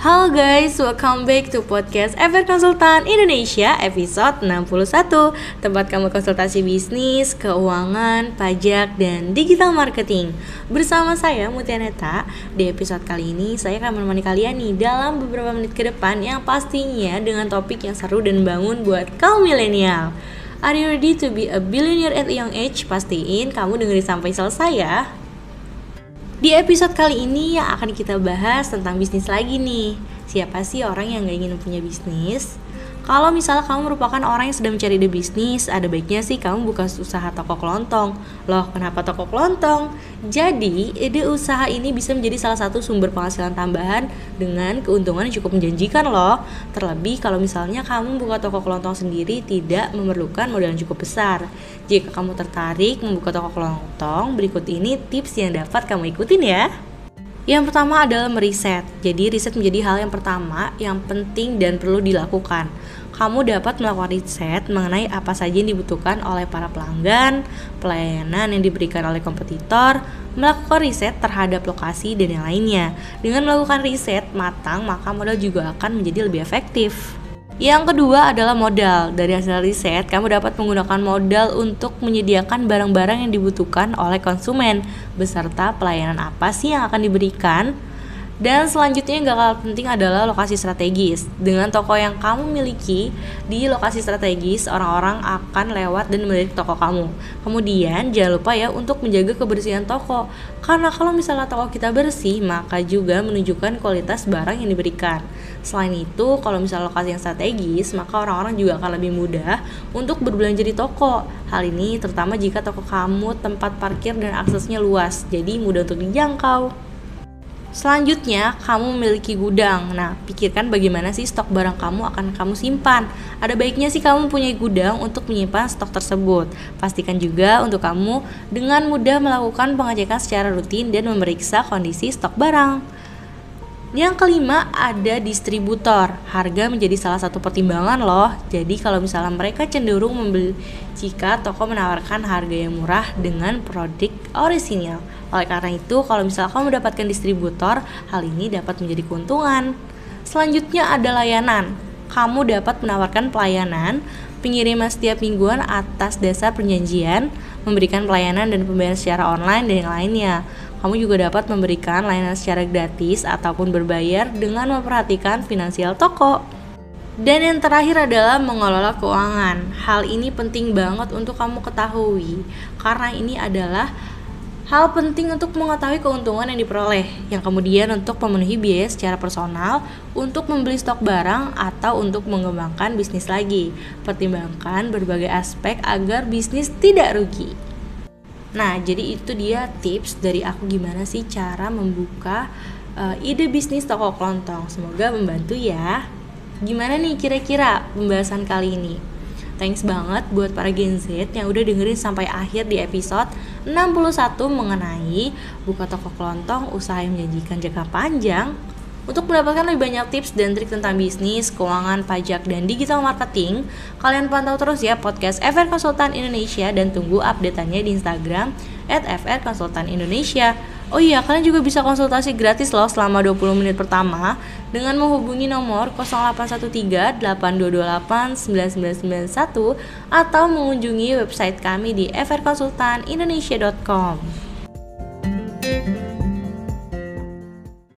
Halo guys, welcome back to podcast Ever Konsultan Indonesia episode 61 Tempat kamu konsultasi bisnis, keuangan, pajak, dan digital marketing. Bersama saya Mutianeta Di episode kali ini saya akan menemani kalian nih dalam beberapa menit ke depan Yang pastinya dengan topik yang seru dan bangun buat kaum milenial. Are you ready to be a billionaire at young age? Pastiin kamu dengerin sampai selesai ya di episode kali ini yang akan kita bahas tentang bisnis lagi nih. Siapa sih orang yang gak ingin punya bisnis? Kalau misalnya kamu merupakan orang yang sedang mencari ide bisnis, ada baiknya sih kamu buka usaha toko kelontong. Loh, kenapa toko kelontong? Jadi, ide usaha ini bisa menjadi salah satu sumber penghasilan tambahan dengan keuntungan yang cukup menjanjikan loh. Terlebih kalau misalnya kamu buka toko kelontong sendiri tidak memerlukan modal yang cukup besar. Jika kamu tertarik membuka toko kelontong, berikut ini tips yang dapat kamu ikutin ya. Yang pertama adalah meriset. Jadi riset menjadi hal yang pertama yang penting dan perlu dilakukan kamu dapat melakukan riset mengenai apa saja yang dibutuhkan oleh para pelanggan, pelayanan yang diberikan oleh kompetitor, melakukan riset terhadap lokasi dan yang lainnya. Dengan melakukan riset matang, maka modal juga akan menjadi lebih efektif. Yang kedua adalah modal. Dari hasil riset, kamu dapat menggunakan modal untuk menyediakan barang-barang yang dibutuhkan oleh konsumen beserta pelayanan apa sih yang akan diberikan dan selanjutnya yang gak kalah penting adalah lokasi strategis. Dengan toko yang kamu miliki di lokasi strategis, orang-orang akan lewat dan melirik toko kamu. Kemudian jangan lupa ya untuk menjaga kebersihan toko. Karena kalau misalnya toko kita bersih, maka juga menunjukkan kualitas barang yang diberikan. Selain itu, kalau misalnya lokasi yang strategis, maka orang-orang juga akan lebih mudah untuk berbelanja di toko. Hal ini terutama jika toko kamu tempat parkir dan aksesnya luas, jadi mudah untuk dijangkau. Selanjutnya, kamu memiliki gudang. Nah, pikirkan bagaimana sih stok barang kamu akan kamu simpan. Ada baiknya sih kamu punya gudang untuk menyimpan stok tersebut. Pastikan juga untuk kamu dengan mudah melakukan pengecekan secara rutin dan memeriksa kondisi stok barang. Yang kelima ada distributor. Harga menjadi salah satu pertimbangan loh. Jadi kalau misalnya mereka cenderung membeli jika toko menawarkan harga yang murah dengan produk orisinil. Oleh karena itu, kalau misalnya kamu mendapatkan distributor, hal ini dapat menjadi keuntungan. Selanjutnya ada layanan. Kamu dapat menawarkan pelayanan pengiriman setiap mingguan atas dasar perjanjian, memberikan pelayanan dan pembayaran secara online dan yang lainnya. Kamu juga dapat memberikan layanan secara gratis ataupun berbayar dengan memperhatikan finansial toko. Dan yang terakhir adalah mengelola keuangan. Hal ini penting banget untuk kamu ketahui karena ini adalah hal penting untuk mengetahui keuntungan yang diperoleh, yang kemudian untuk memenuhi biaya secara personal, untuk membeli stok barang, atau untuk mengembangkan bisnis lagi. Pertimbangkan berbagai aspek agar bisnis tidak rugi. Nah, jadi itu dia tips dari aku gimana sih cara membuka uh, ide bisnis toko kelontong. Semoga membantu ya. Gimana nih kira-kira pembahasan kali ini? Thanks banget buat para Gen Z yang udah dengerin sampai akhir di episode 61 mengenai buka toko kelontong usaha yang menjanjikan jangka panjang untuk mendapatkan lebih banyak tips dan trik tentang bisnis, keuangan, pajak, dan digital marketing, kalian pantau terus ya podcast FR Konsultan Indonesia dan tunggu update-annya di Instagram at FR Konsultan Indonesia. Oh iya, kalian juga bisa konsultasi gratis loh selama 20 menit pertama dengan menghubungi nomor 0813-8228-9991 atau mengunjungi website kami di frkonsultanindonesia.com.